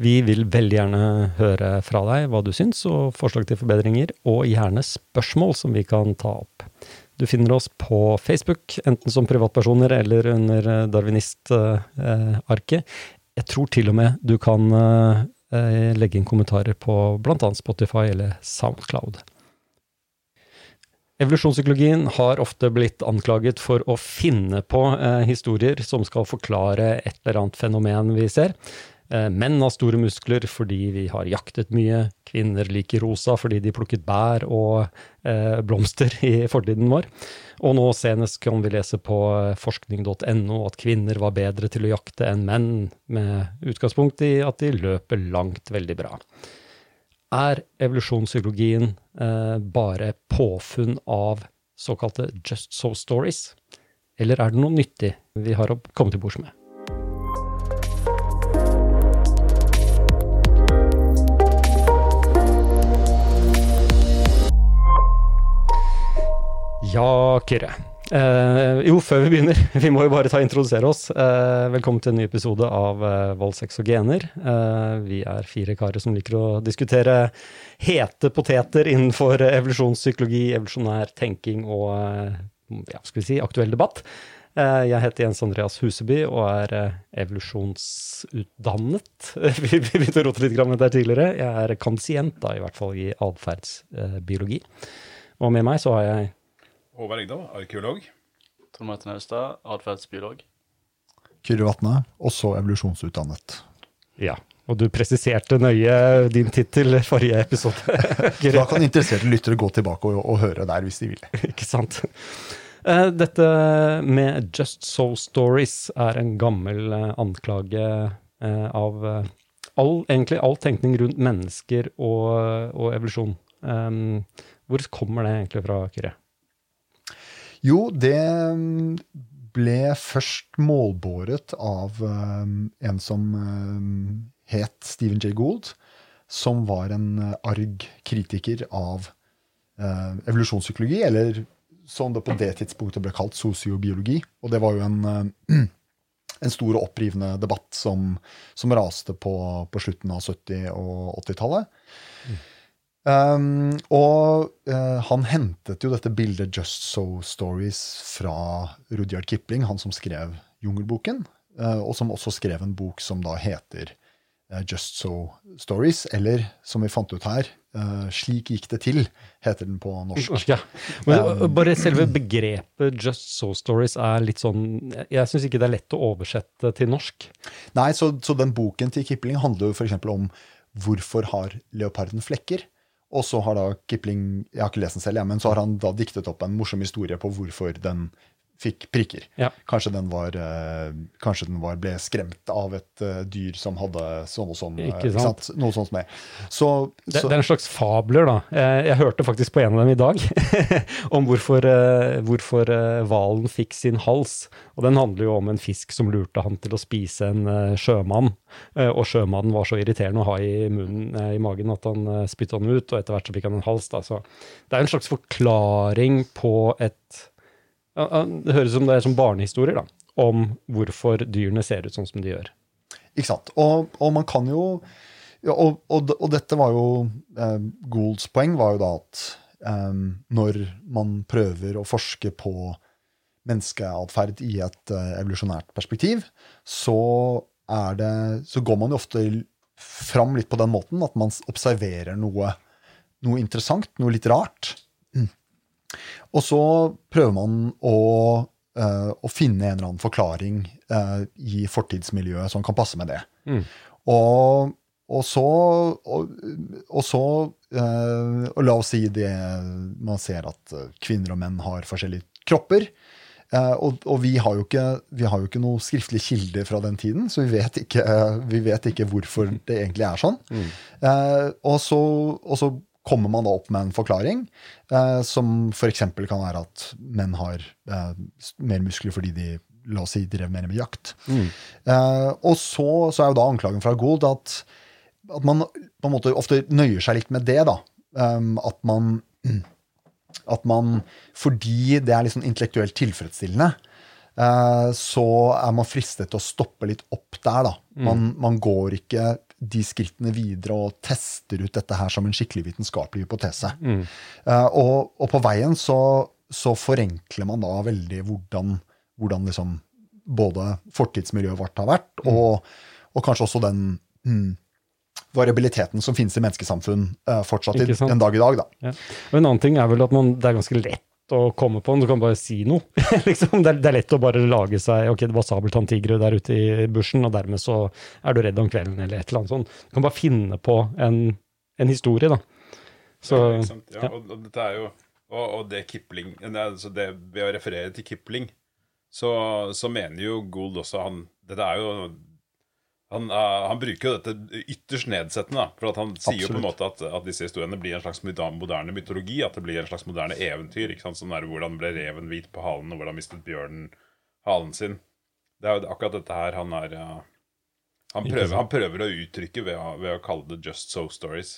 Vi vil veldig gjerne høre fra deg hva du syns, og forslag til forbedringer, og gjerne spørsmål som vi kan ta opp. Du finner oss på Facebook, enten som privatpersoner eller under darwinistarket. Jeg tror til og med du kan legge inn kommentarer på bl.a. Spotify eller Soundcloud. Evolusjonspsykologien har ofte blitt anklaget for å finne på eh, historier som skal forklare et eller annet fenomen vi ser. Eh, menn har store muskler fordi vi har jaktet mye, kvinner liker rosa fordi de plukket bær og eh, blomster i fortiden vår. Og nå senest kan vi lese på eh, forskning.no at kvinner var bedre til å jakte enn menn, med utgangspunkt i at de løper langt veldig bra. Er evolusjonspsykologien bare påfunn av såkalte just so stories, eller er det noe nyttig vi har å komme til bords med? Ja, Kyrre. Eh, jo, før vi begynner, vi må jo bare ta introdusere oss. Eh, velkommen til en ny episode av eh, Vold, sex og gener. vi er fire karer som liker å diskutere hete poteter innenfor evolusjonspsykologi, evolusjonær tenking og ja, skal vi si, aktuell debatt. jeg heter Jens Andreas Huseby og er evolusjonsutdannet. vi begynte å rote litt med det tidligere. Jeg er kansient, da, i hvert fall i atferdsbiologi. og med meg så har jeg Håvard Egdal, arkeolog. Trond Martin Austad, atferdsbiolog. Kyrre Vatne, også evolusjonsutdannet. Ja, og du presiserte nøye din tittel forrige episode. da kan interesserte lyttere gå tilbake og, og, høre der hvis de vil. Ikke sant. Eh, dette med Just So Stories er en gammel eh, anklage eh, av all, egentlig all tenkning rundt mennesker og, og evolusjon. Hvor kommer det egentlig fra, Kyrre? Jo, det mm, ble først målbåret av um, en som um, het Stephen J. Gould, som var en uh, arg kritiker av evolusjonspsykologi, eller som det på det tidspunktet ble kalt sosiobiologi. Og det var jo en, en stor og opprivende debatt som, som raste på, på, slutten av 70- og 80-tallet. Um, og uh, han hentet jo dette bildet Just So Stories fra Rudyard Kipling, han som skrev Jungelboken, uh, og som også skrev en bok som da heter uh, Just So Stories, eller som vi fant ut her, Slik gikk det til, heter den på norsk. Ja. Men um, bare selve begrepet Just So Stories er litt sånn Jeg syns ikke det er lett å oversette til norsk. Nei, så, så den boken til Kipling handler jo f.eks. om hvorfor har leoparden flekker? Og så har da Kipling jeg har ikke lest den selv, ja, men så har han da diktet opp en morsom historie på hvorfor den fikk prikker. Ja. Kanskje, den var, uh, kanskje den var, ble skremt av et uh, dyr som hadde sånn og sånn. Ikke sant? Ikke sant? Noe sånt som det. Så, det, så. det, er en slags fabler, da. Jeg, jeg hørte faktisk på en av dem i dag, om hvorfor hvalen uh, fikk sin hals. Og den handler jo om en fisk som lurte han til å spise en sjømann. og sjømannen var så irriterende å ha i, munnen, i magen at han spytta den ut, og etter hvert så fikk han en hals. Da. Så det er en slags forklaring på et det høres ut som det er som barnehistorier da, om hvorfor dyrene ser ut sånn som de gjør. Ikke sant. Og, og man kan jo og, og, og, dette var jo eh, Goulds poeng var jo da at eh, når man prøver å forske på menneskeatferd i et eh, evolusjonært perspektiv, så, det, så går man jo ofte fram litt på den måten at man observerer noe, noe interessant, noe litt rart. Og så prøver man å, uh, å finne en eller annen forklaring uh, i fortidsmiljøet som kan passe med det. Mm. Og, og, så, og, og så uh, og La oss si det man ser at kvinner og menn har forskjellige kropper. Og, vi, har ikke, vi, har jo ikke, noe skriftlig kilde fra den tiden, så vi vet ikke, vi vet ikke hvorfor det egentlig er sånn. Mm. Og, så, og, så, kommer man da opp med en forklaring, eh, som f.eks. kan være at menn har eh, mer muskler fordi de la oss si, drev mer med jakt. Mm. Eh, og så, så, er jo da anklagen fra Gould at, at, man på en måte ofte nøyer seg litt med det. da. Um, at man at man, fordi det er liksom intellektuelt tilfredsstillende, eh, så er man fristet til å stoppe litt opp der. da. Mm. Man, man går ikke de skrittene videre og tester ut dette her som en skikkelig vitenskapelig hypotese. Eh, og, og på veien så, så forenkler man da veldig hvordan, hvordan liksom både fortidsmiljøet vårt har vært, og, og kanskje også den mm, variabiliteten som finnes i menneskesamfunn uh, fortsatt i, en dag i dag. Da. Ja. Og en annen ting er vel at man, det er ganske lett å komme på den. Du kan bare si noe. liksom, det, er, det er lett å bare lage seg Ok, det var sabeltanntigre der ute i bushen, og dermed så er du redd om kvelden, eller et eller annet sånt. Du kan bare finne på en, en historie, da. Så ja. Ja. Og, og dette er jo og, og det Kipling altså det, Ved å referere til Kipling, så, så mener jo Gould også han Dette er jo han, eh, han bruker jo dette ytterst nedsettende. Da, for at Han sier jo på en måte at, at disse historiene blir en slags moderne mytologi. At det blir en slags moderne eventyr. ikke sant? Sånn der, Hvordan ble reven hvit på halen, og hvordan mistet bjørnen halen sin. Det er jo akkurat dette her han er ja, han, prøver, han prøver å uttrykke ved å, ved å kalle det Just So Stories.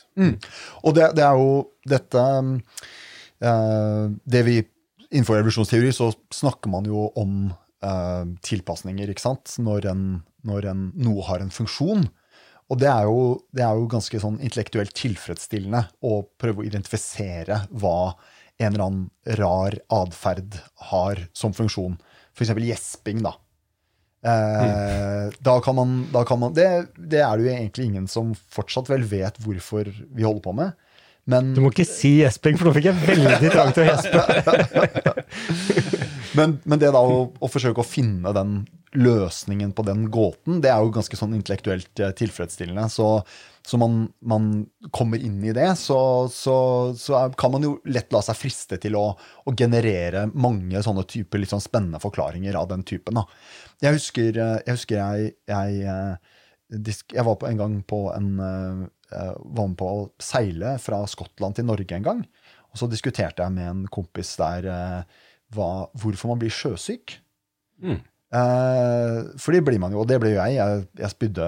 Og det, det er jo dette uh, Det vi Innenfor evolusjonsteori så snakker man jo om uh, tilpasninger, ikke sant? Når, en, når en, noe har en funksjon. Og det er, jo, det er jo ganske sånn intellektuelt tilfredsstillende å prøve å identifisere hva en eller annen rar atferd har som funksjon. F.eks. gjesping, da. Eh, da kan man, da kan man det, det er det jo egentlig ingen som fortsatt vel vet hvorfor vi holder på med. Men, du må ikke si gjesping, for nå fikk jeg veldig trang til å gjespe. men, men det da å, å forsøke å finne den løsningen på den gåten, det er jo ganske sånn intellektuelt eh, tilfredsstillende. Så, så man, man kommer inn i det, så, så, så kan man jo lett la seg friste til å, å generere mange sånne typer litt sånn spennende forklaringer av den typen. Da. Jeg husker eh, jeg, husker jeg, jeg, eh, jeg var på en gang på en var med på å seile fra Skottland til Norge en gang. Og så diskuterte jeg med en kompis der hva, hvorfor man blir sjøsyk. Mm. Eh, for det blir man jo, og det ble jo jeg. Jeg, jeg spydde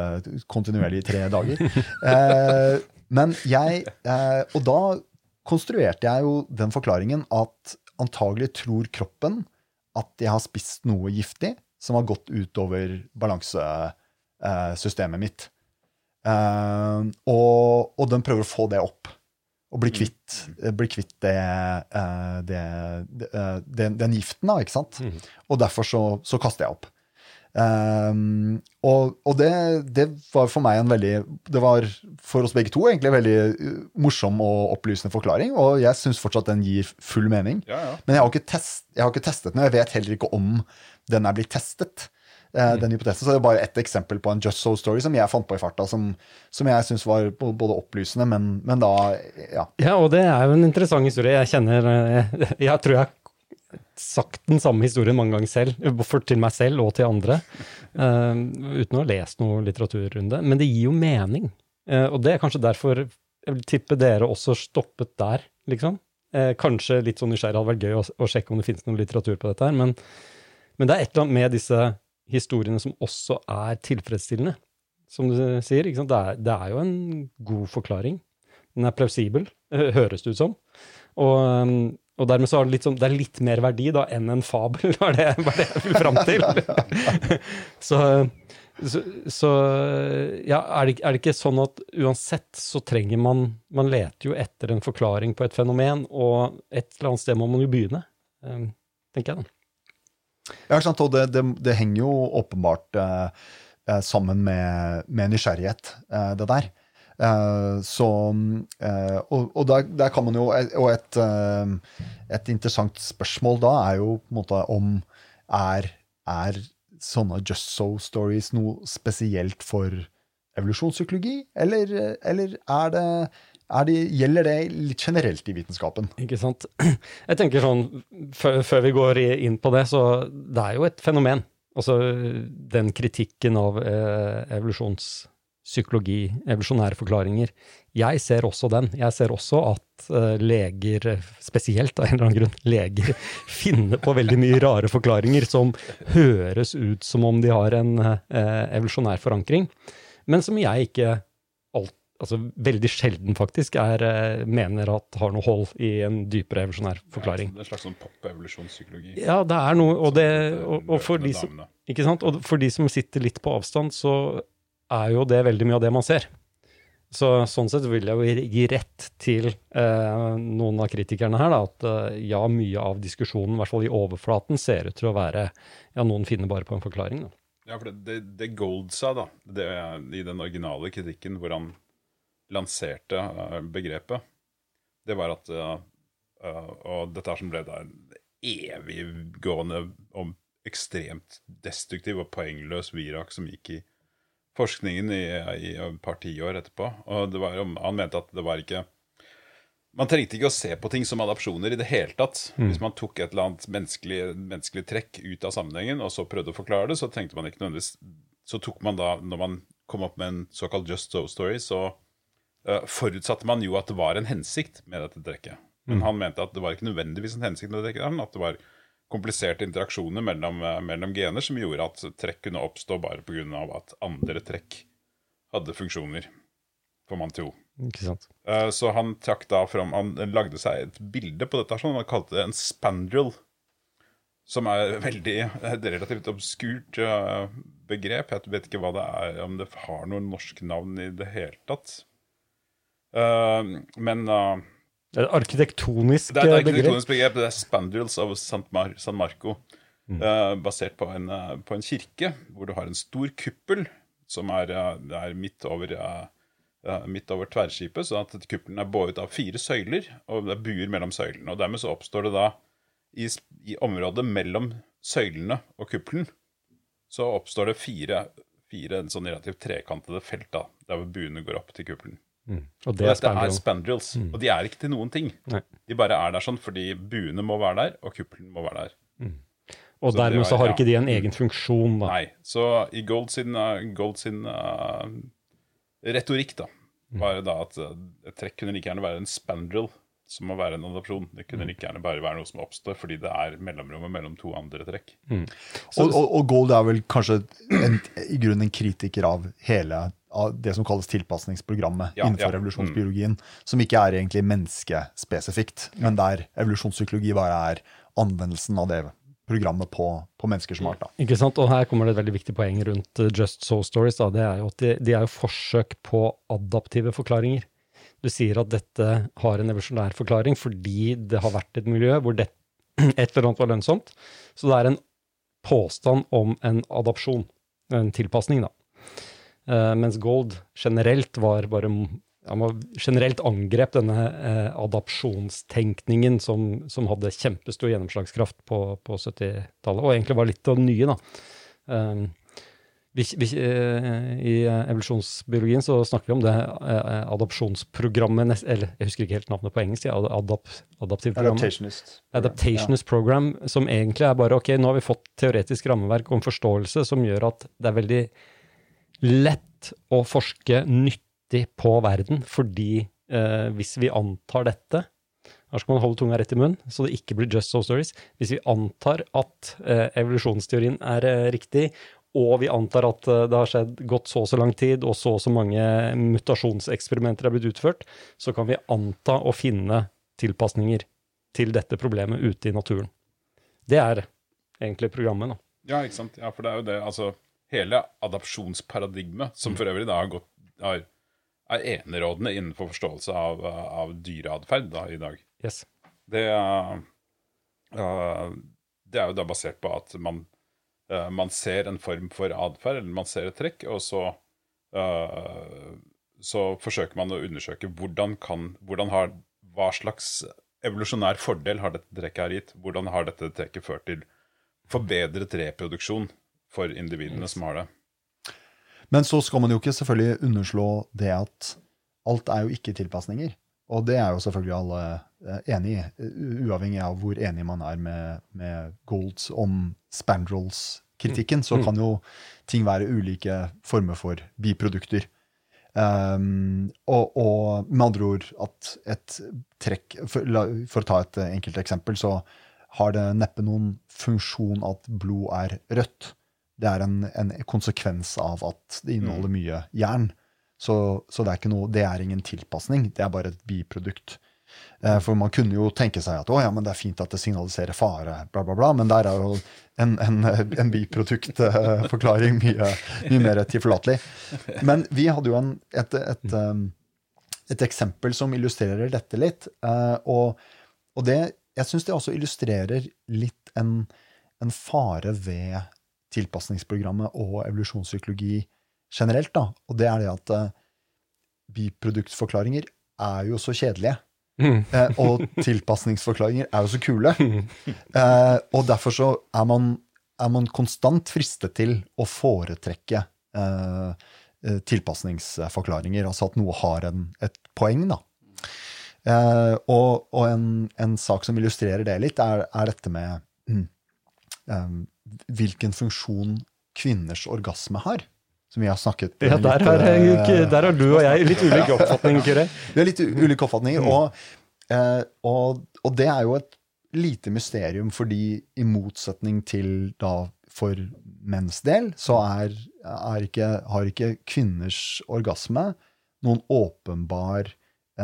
kontinuerlig i tre dager. Eh, men jeg eh, Og da konstruerte jeg jo den forklaringen at antagelig tror kroppen at jeg har spist noe giftig som har gått utover balansesystemet mitt. Og, og den prøver å få det opp. Og bli kvitt, bli kvitt det, eh, det, det, eh, den, giften, da, ikke sant? Og derfor så, så kaster jeg opp. Um, og og det, det var for meg en veldig Det var for oss begge to egentlig en veldig morsom og opplysende forklaring. Og jeg syns fortsatt den gir full mening. Ja, ja. Men jeg har, test, jeg har ikke testet den, og jeg vet heller ikke om den er blitt testet. Eh, Den hypotesen, Så det er bare ett eksempel på en Just So Story som jeg fant på i farta, som, som jeg syns var både opplysende, men, men da Ja. Ja, og det er jo en interessant historie. Jeg kjenner Jeg, Jeg tror jeg har sagt den samme historien mange ganger selv, for til meg selv og til andre, uh, uten å ha lest noe litteraturrunde. Men det gir jo mening. Uh, og det er kanskje derfor jeg vil tippe dere også stoppet der, liksom. Eh, kanskje litt sånn nysgjerrig hadde vært gøy å, å sjekke om det finnes noe litteratur på dette her, men, men det er et eller annet med disse historiene som også er tilfredsstillende, som du sier. Det, er, det er jo en god forklaring. Den er plausibel, eh, høres det ut som. Og, um, og dermed så er det litt, sånn, det er litt mer verdi da enn en fabel, var det, var det jeg vil fram til. så, så, så ja, er det, er det ikke sånn at uansett så trenger man Man leter jo etter en forklaring på et fenomen, og et eller annet sted må man jo begynne, um, tenker jeg da. Ja, sant? Og det, det, det henger jo åpenbart eh, eh, sammen med, med nysgjerrighet, eh, det der. Eh, så eh, Og, og der, der kan man jo Og et, eh, et interessant spørsmål da er jo på en måte om er, er sånne Just So-stories noe spesielt for evolusjonspsykologi, eller, eller er det, det, gjelder det litt generelt i vitenskapen? Ikke sant? Jeg tenker sånn, før, vi går inn på det, så det er jo et fenomen. Altså den kritikken av eh, evolusjonspsykologi, evolusjonære forklaringer. Jeg ser også den. Jeg ser også at eh, leger, spesielt av en eller annen grunn, leger finner på veldig mye rare forklaringer som høres ut som om de har en eh, evolusjonær forankring, men som jeg ikke alt, altså veldig sjelden faktisk, er, eh, mener at har noe hold i en dypere evolusjonær forklaring. Det er en slags sånn pop-evolusjonspsykologi. Ja, det er noe, og, det, og, og, for de som, ikke sant? og for de som sitter litt på avstand, så er jo det veldig mye av det man ser. Så Sånn sett vil jeg jo gi rett til eh, noen av kritikerne her, da, at eh, ja, mye av diskusjonen, i hvert fall i overflaten, ser ut til å være ja, noen finner bare på en forklaring. Da. Ja, for det, det, det Gold sa, da, det, i den originale kritikken hvor han lanserte uh, begrepet, det var at uh, uh, Og dette er som ble da en eviggående og ekstremt destruktiv og poengløs virak som gikk i forskningen i, i et par tiår etterpå. Og var, han mente at det var ikke Man trengte ikke å se på ting som adopsjoner i det hele tatt. Mm. Hvis man tok et eller annet menneskelig, menneskelig, trekk ut av sammenhengen og så prøvde å forklare det, så tenkte man ikke nødvendigvis Så tok man da, når man kom opp med en såkalt Just So Story, så forutsatte man jo at det var en hensikt med dette trekket. Men mm. han mente at det var ikke nødvendigvis en hensikt med dette trekket, at det var kompliserte interaksjoner mellom, eh, mellom, gener som gjorde at trekk kunne oppstå bare pga. at andre trekk hadde funksjoner, får man tro. Uh, så han trakk da fram Han lagde seg et bilde på dette, som han kalte det en spandrel. Som er veldig et relativt obskurt begrep. Jeg vet ikke det er, om det har noe norsk navn i det hele tatt. Uh, men det er et arkitektonisk begrep. Det er et arkitektonisk begrep. Det er Spandrels av San, Mar San Marco. Mm. Uh, basert på en, uh, på en, kirke hvor du har en stor kuppel som er, uh, er midt, over, midt over tverrskipet. Så at kuppelen er båret av fire søyler, og det er buer mellom søylene. Og Dermed så oppstår det da i, i området mellom søylene og kuppelen så oppstår det fire, fire en sånn relativt trekantede felt da, der hvor buene går opp til kuppelen. Mm. Og det er, er spandrels. Mm. Og de er ikke til noen ting. Nei. De bare er der sånn fordi buene må være der, og kuppelen må være der. Mm. Og så dermed var, så har ja. ikke de en egen funksjon, da. Nei. Så i Gold sin, uh, Gold sin uh, retorikk, da, var det da at uh, et trekk kunne like gjerne være en spandrel som må være en adopsjon. Det kunne like gjerne bare være noe som oppstår fordi det er mellomrommet mellom to andre trekk. Mm. Så, og, og, og, Gold er vel kanskje en, i grunnen en kritiker av hele av det som kalles tilpasningsprogrammet ja, innenfor ja. revolusjonsbiologien, mm. som ikke er egentlig menneskespesifikt, men der evolusjonspsykologi bare er anvendelsen av det programmet på, på mennesker som art. Ikke sant, og Her kommer det et veldig viktig poeng rundt uh, Just So Stories. Da. Det er jo at de, de er jo forsøk på adaptive forklaringer. Du sier at dette har en evolusjonær forklaring fordi det har vært et miljø hvor det, et eller annet var lønnsomt. Så det er en påstand om en adopsjon, en tilpasning, da. Uh, mens Gold generelt var bare han generelt angrep denne eh, adopsjonstenkningen som, som, hadde kjempestor gjennomslagskraft på, på 70-tallet, og egentlig var litt av det nye. da. Um, vi, vi, eh, I evolusjonsbiologien så snakker vi om det eh, adopsjonsprogrammet Eller jeg husker ikke helt navnet på engelsk. Ja, adap, Adaptationist. Adaptationist ja. program, som egentlig er bare ok, nå har vi fått teoretisk rammeverk om forståelse som gjør at det er veldig lett å forske nyttig på verden, fordi eh, hvis vi antar dette her skal man holde tunga rett i munnen, så det ikke blir just so stories. Hvis vi antar at eh, evolusjonsteorien er eh, riktig, og vi antar at eh, det har skjedd gått så og så lang tid, og så og så mange mutasjonseksperimenter er blitt utført, så kan vi anta å finne tilpasninger til dette problemet ute i naturen. Det er egentlig programmet, da. Ja, ikke sant. Ja, for det er jo det. Altså, hele adopsjonsparadigmet, som for øvrig da har gått har, er enerådende innenfor forståelse av, av dyreatferd i dag. Yes. Det, uh, det, er jo da basert på at man, uh, man ser en form for atferd, eller man ser et trekk, og så, uh, så forsøker man å undersøke hvordan kan hvordan har, Hva slags evolusjonær fordel har dette trekket her gitt? Hvordan har dette trekket ført til forbedret reproduksjon? For individene som har det. Men så skal man jo ikke selvfølgelig underslå det at alt er jo ikke tilpasninger. Og det er jo selvfølgelig alle eh, enig i, uavhengig av hvor enig man er med, med Golds om Spandrels-kritikken. Så mm. kan jo ting være ulike former for biprodukter. Um, og, og, med andre ord at et trekk for, for, å ta et enkelt eksempel, så har det neppe noen funksjon at blod er rødt det er en, en, konsekvens av at det inneholder mm. mye jern. Så, så det, er noe, det, er ingen tilpasning, det er bare et biprodukt. Eh, For man kunne jo tenke seg at å ja, men det er fint at det signaliserer fare, bla, bla, bla, men der er jo en, en, en biproduktforklaring mye, mye mer tilforlatelig. Men vi hadde jo en, et, et, um, et eksempel som illustrerer dette litt. eh, Og, og det, jeg syns det også illustrerer litt en, en fare ved tilpasningsprogrammet og evolusjonspsykologi generelt. Da. Og det er det at uh, biproduktforklaringer er jo så kjedelige. Mm. Eh, og tilpasningsforklaringer er jo så kule. Uh, og derfor så er man, er man konstant fristet til å foretrekke eh, tilpasningsforklaringer. Altså at noe har en, et poeng, da. Og og en, en sak som illustrerer det litt, er, er dette med eh, hvilken funksjon kvinners orgasme har. Som vi har snakket Ja, der har, eh, jeg- der har du og jeg litt ulik oppfatning, Kyrre. vi har litt ulike oppfatninger, og, eh, og, og det er jo et lite mysterium, fordi i motsetning til da for menns del, så er, er ikke, har ikke kvinners orgasme noen åpenbar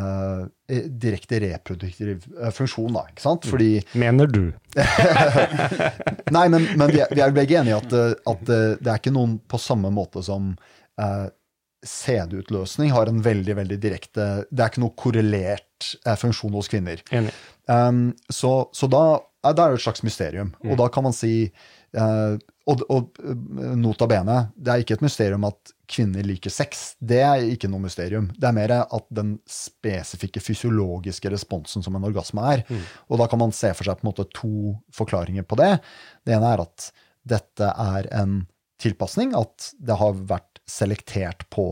eh, direkte reproduktiv eh, funksjon, da. ikke sant? Fordi Mener du? Nei, men, men vi, er, vi er begge enige i at, eh, at eh, det er ikke noen på samme måte som CD-utløsning har en veldig veldig direkte Det er ikke noe korrelert eh, funksjon hos kvinner. Enig. Um, så, så da, da er det et slags mysterium. Og da kan man si eh, og, og eh, nota bene, det er ikke et mysterium at kvinner liker sex. Det er ikke noe mysterium. Det er mer at den spesifikke fysiologiske responsen som en orgasme er. Og da kan man se for seg på en måte to forklaringer på det. Det ene er at dette er en tilpasning, at det har vært selektert på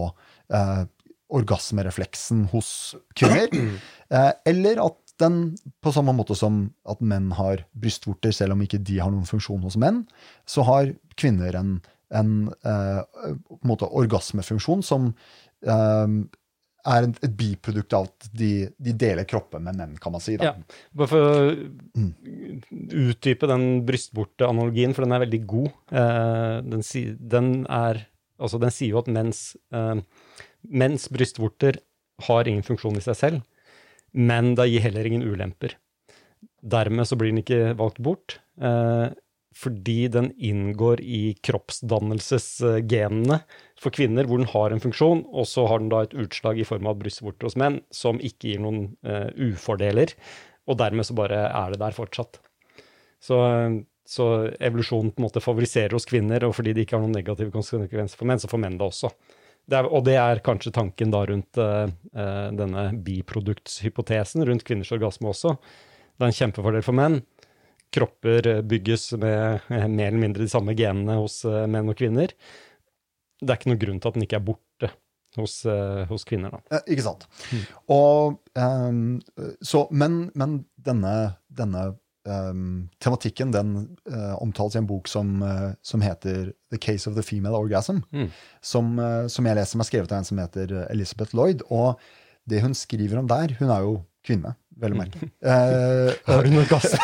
eh, orgasmerefleksen hos kvinner. Eh, eller at den, på samme måte som at menn har brystvorter, selv om ikke de har noen funksjon hos menn, så har kvinner en, en, eh, en orgasmefunksjon som eh, er et, et biprodukt av at de, de deler kroppen med menn, kan man si. Da. Ja. Bare for å utdype den brystvorteanalogien, for den er veldig god. Eh, den, si, den, er, altså den sier jo at mens, eh, mens brystvorter har ingen funksjon i seg selv, men det gir heller ingen ulemper. Dermed så blir den ikke valgt bort, eh, fordi den inngår i kroppsdannelsesgenene for kvinner, hvor den har en funksjon, og så har den da et utslag i form av brystvorter hos menn, som ikke gir noen eh, ufordeler, og dermed så bare er det der fortsatt. Så, så evolusjonen på en måte favoriserer hos kvinner, og fordi det ikke har noen negative konsekvenser for menn, så får menn det også. Det er, og det er kanskje tanken da rundt eh, denne biproduktshypotesen rundt kvinners orgasme også. Det er en kjempefordel for menn. Kropper eh, bygges med uh, mer eller mindre de samme genene hos uh, menn og kvinner. Det er ikke noen grunn til at den ikke er borte hos, hos kvinner. da. Eh, Ikke sant. Og, um, så, men, men denne, denne ehm, tematikken den uh, omtales i en bok som, uh, som heter The Case of the Female Orgasm, Mm. som, uh, som jeg leser, som er skrevet av en som heter Elizabeth Lloyd. Og det hun skriver om der Hun er jo kvinne, vel å merke. Eh, Har hun orgasme?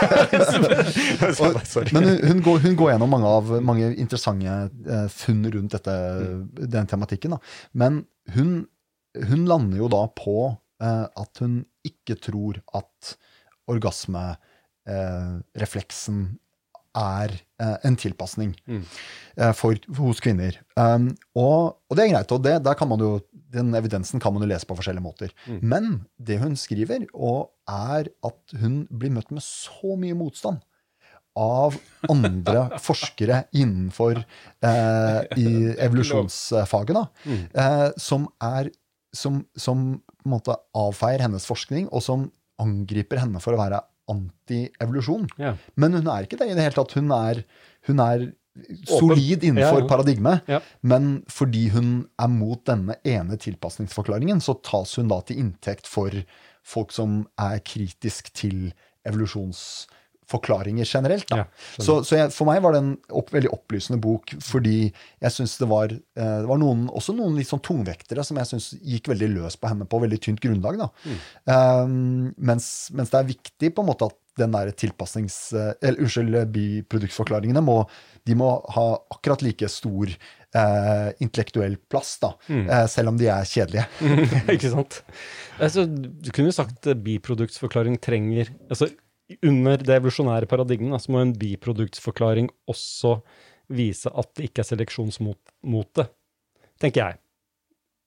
men hun, går, hun går gjennom mange, av, mange interessante funn rundt dette, den tematikken. Da. Men hun, hun lander jo da på at hun ikke tror at orgasmerefleksen er eh, en tilpasning Mm. eh, for, hos kvinner. Um, og, og det er greit, og det, der kan man jo, den evidensen kan man jo lese på forskjellige måter. Mm. Men det hun skriver, og er at hun blir møtt med så mye motstand av andre forskere innenfor eh, i evolusjonsfaget, da, Mm. eh, som er som, som avfeier hennes forskning, og som angriper henne for å være anti-evolusjon. Ja. Men hun er ikke det i det hele tatt. Hun er, hun er solid innenfor Ja, ja. paradigmet, men fordi hun er mot denne ene tilpasningsforklaringen, så tas hun da til inntekt for folk som er kritisk til evolusjonsforklaringer generelt. Da. Ja, så så jeg, for meg var det en opp, veldig opplysende bok, fordi jeg syns det var, eh, det var noen, også noen litt sånn tungvektere som jeg syns gikk veldig løs på henne på veldig tynt grunnlag. Da. Um, mens, mens det er viktig på en måte at den der tilpasnings... eh, Eller unnskyld, biproduktforklaringene må, de må ha akkurat like stor eh, intellektuell plass, da, Mm. eh, selv om de er kjedelige. ikke sant? Altså, du kunne jo sagt biproduktsforklaring trenger altså, Under det evolusjonære paradigmet så må en biproduktsforklaring også vise at det ikke er seleksjonsmote, tenker jeg.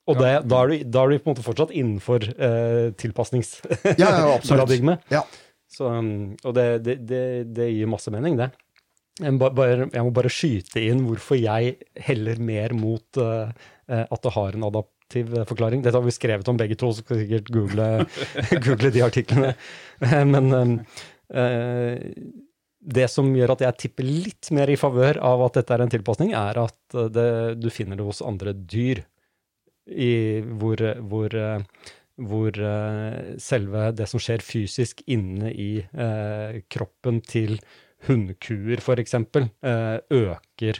Og det, da, er du, da er du på en måte fortsatt innenfor eh, tilpasningsparadigmet. Ja, ja. Ja. Um, og det, det, det, gir masse mening, det. Jeg må bare, jeg må bare skyte inn hvorfor jeg heller mer mot eh, eh, at det har en adaptiv eh, forklaring. Dette har vi skrevet om begge to, så skal vi sikkert google, google de artiklene. Eh, Men eh, det som gjør at jeg tipper litt mer i favør av at dette er en tilpasning, er at det, du finner det hos andre dyr. I, hvor, hvor, hvor selve det som skjer fysisk inne i eh, kroppen til hunnkuer, f.eks., øker,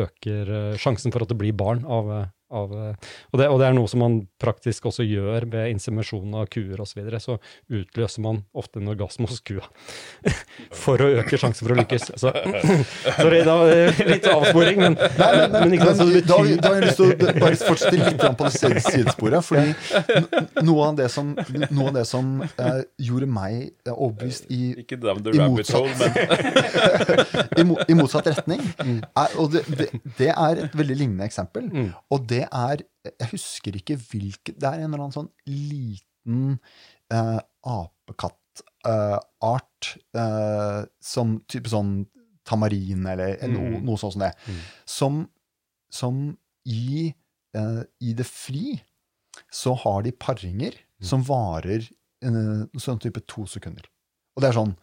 øker sjansen for at det blir barn av, av eh, og, det, og det er noe som man praktisk også gjør ved inseminasjon av kuer osv. Så, videre, så utløser man ofte en orgasme hos kua for å øke sjansen for å lykkes. Så, sorry, da var det litt avsporing, men, Nei, men, men, men ikke men da, da har jeg lyst til å bare fortsette litt på det sidesporet. Fordi noe av det som, noe av det som uh, gjorde meg eh, overbevist i, Ikke dem, I motsatt- hole, men i, i motsatt retning, er, og det, det, det er et veldig lignende eksempel. Og det er Jeg husker ikke hvilket Det er en eller annen sånn liten eh, apekattart eh, som type sånn tamarin eller noe, noe sånt som det. Som, som i, eh, i det fri så har de paringer som varer en sånn type to sekunder. Og det er sånn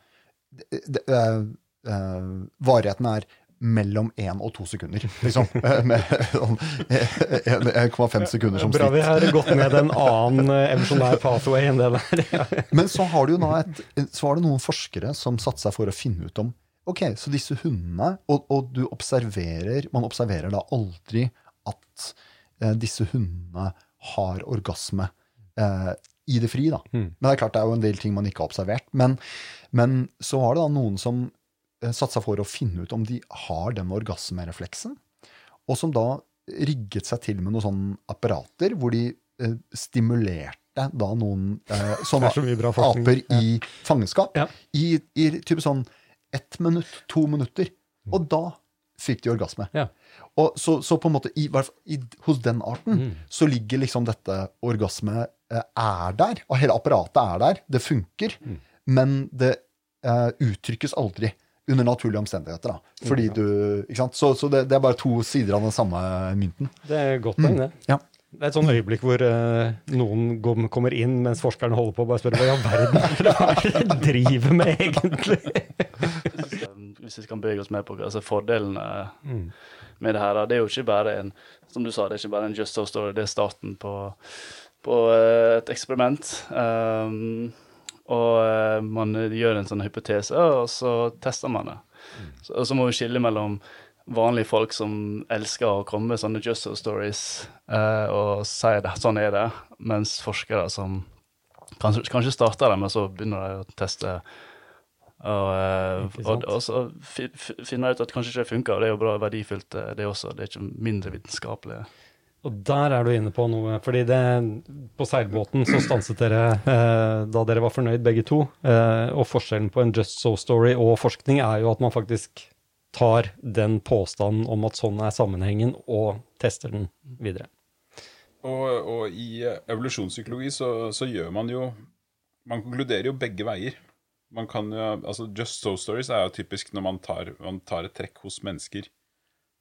det, det, eh, eh, Varigheten er mellom én og to sekunder, liksom. Med sånn 1,5 sekunder som Bra vi har gått ned en annen eh, evolusjonær pathway enn det der. Ja. Men så har du jo da et, så var det noen forskere som satte seg for å finne ut om Ok, så disse hundene Og, og du observerer Man observerer da aldri at eh, disse hundene har orgasme eh, i det fri, da. Men det er klart det er jo en del ting man ikke har observert. Men, men så var det da noen som eh, satte seg for å finne ut om de har den orgasmerefleksen, og som da rigget seg til med noen sånne apparater hvor de eh, stimulerte da noen eh, sånne så aper ja. i fangenskap Ja. i, i type sånn ett minutt, to minutter. Og da fikk de orgasme. Ja. Og så, så på en måte i, i, hos den arten Mm. så ligger liksom dette orgasme eh, er der, og hele apparatet er der. Det funker, Mm. men det eh, uttrykkes aldri under naturlige omstendigheter. da. Fordi Mm. du, ikke sant? Så, så det, det er bare to sider av den samme mynten. Det er godt poeng, det. Ja. Det er et sånn øyeblikk hvor uh, noen går, kommer inn mens forskerne holder på og bare spør hva i all verden er det dere driver med, egentlig? Hvis vi kan bevege oss mer på altså fordelene med det her, det er jo ikke bare en som du sa, det er ikke bare en Just So Story, det er starten på, på eh, et eksperiment. Um, og eh, man gjør en sånn hypotese, og så tester man det. Så, og så må vi skille mellom vanlige folk som elsker å komme med sånne Just So Stories eh, og si det, sånn er det, mens forskere som kanskje, kanskje starter det, men så begynner de å teste og, eh, og, og så fi, fi, finner jeg ut at kanskje ikke det funker, og det er jo bra verdifullt, eh, det også. Det er ikke mindre vitenskapelig. Og der er du inne på noe, fordi det, på seilbåten så stanset dere eh, da dere var fornøyd begge to. Eh, og forskjellen på en Just So-story og forskning er jo at man faktisk tar den påstanden om at sånn er sammenhengen, og tester den videre. Og, og i eh, evolusjonspsykologi så, så gjør man jo Man konkluderer jo begge veier. Man kan jo, altså Just so stories er jo typisk når man tar, man tar et trekk hos mennesker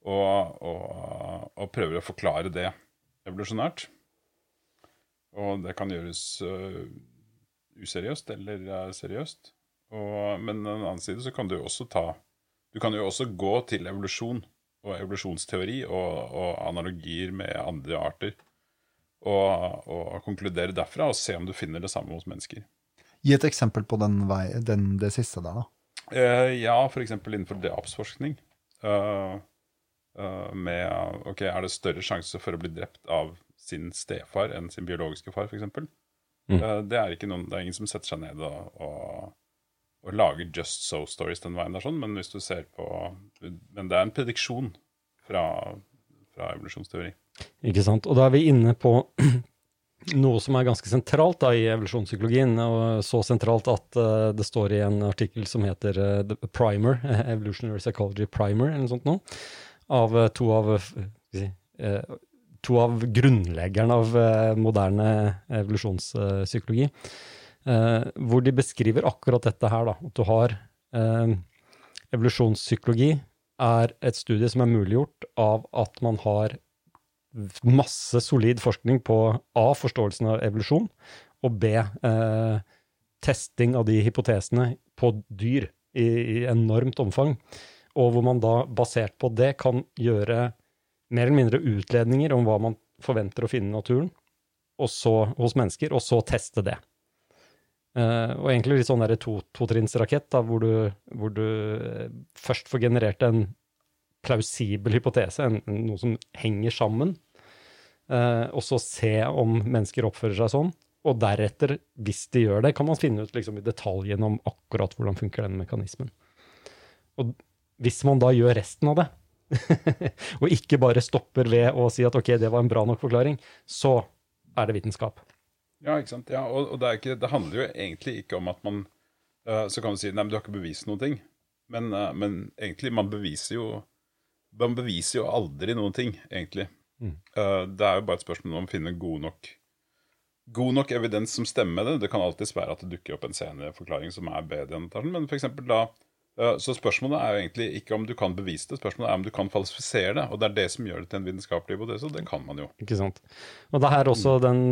og, og, og prøver å forklare det evolusjonært. Og det kan gjøres uh, useriøst eller uh, seriøst. Og, men på den annen side så kan du jo også ta Du kan jo også gå til evolusjon og evolusjonsteori og, og analogier med andre arter og, og konkludere derfra og se om du finner det samme hos mennesker. Gi et eksempel på den vei, den, det siste der, da. Uh, ja, f.eks. innenfor drapsforskning. Eh, eh, med Ok, er det større sjanse for å bli drept av sin stefar enn sin biologiske far, f.eks.? Mm. Uh, det, er ikke noen, det er ingen som setter seg ned og, og, og lager just so stories den veien der, sånn, men hvis du ser på Men det er en prediksjon fra fra evolusjonsteori. Ikke sant. Og da er vi inne på noe som er ganske sentralt da, i evolusjonspsykologien, og så sentralt at uh, det står i en artikkel som heter uh, The Primer, Evolutionary Psychology Primer, eller noe sånt noe, av uh, to av to av grunnleggerne av moderne evolusjonspsykologi, hvor de beskriver akkurat dette her, da. At du har evolusjonspsykologi er et studie som er muliggjort av at man har masse solid forskning på A, forståelsen av evolusjon, og B, eh, testing av de hypotesene på dyr i, i, enormt omfang. Og hvor man da, basert på det, kan gjøre mer eller mindre utledninger om hva man forventer å finne i naturen så, hos mennesker, og så teste det. Uh, og egentlig litt sånn to, totrinnsrakett, hvor, hvor du eh, først får generert en plausibel hypotese, en, noe som henger sammen. uh, og så se om mennesker oppfører seg sånn. Og deretter, hvis de gjør det, kan man finne ut liksom, i detaljen om akkurat hvordan funker den mekanismen. Og hvis man da gjør resten av det, og ikke bare stopper ved å si at ok, det var en bra nok forklaring, så er det vitenskap. Ja, ikke sant. Ja, og, og det, ikke, det, handler jo egentlig ikke om at man Så kan du si nei, men du har ikke bevist noen ting. Men, uh, men egentlig, man beviser jo man beviser jo aldri noen ting, egentlig. Mm. Uh, det er jo bare et spørsmål om å finne god nok, god nok evidens som stemmer med det. Det kan alltids være at det dukker opp en senere forklaring som er bedre enn den, men for da Så spørsmålet er jo egentlig ikke om du kan bevise det, spørsmålet er om du kan falsifisere det. Og det er det som gjør det til en vitenskapelig hypotese, og det kan man jo. Ikke sant. Og det er også den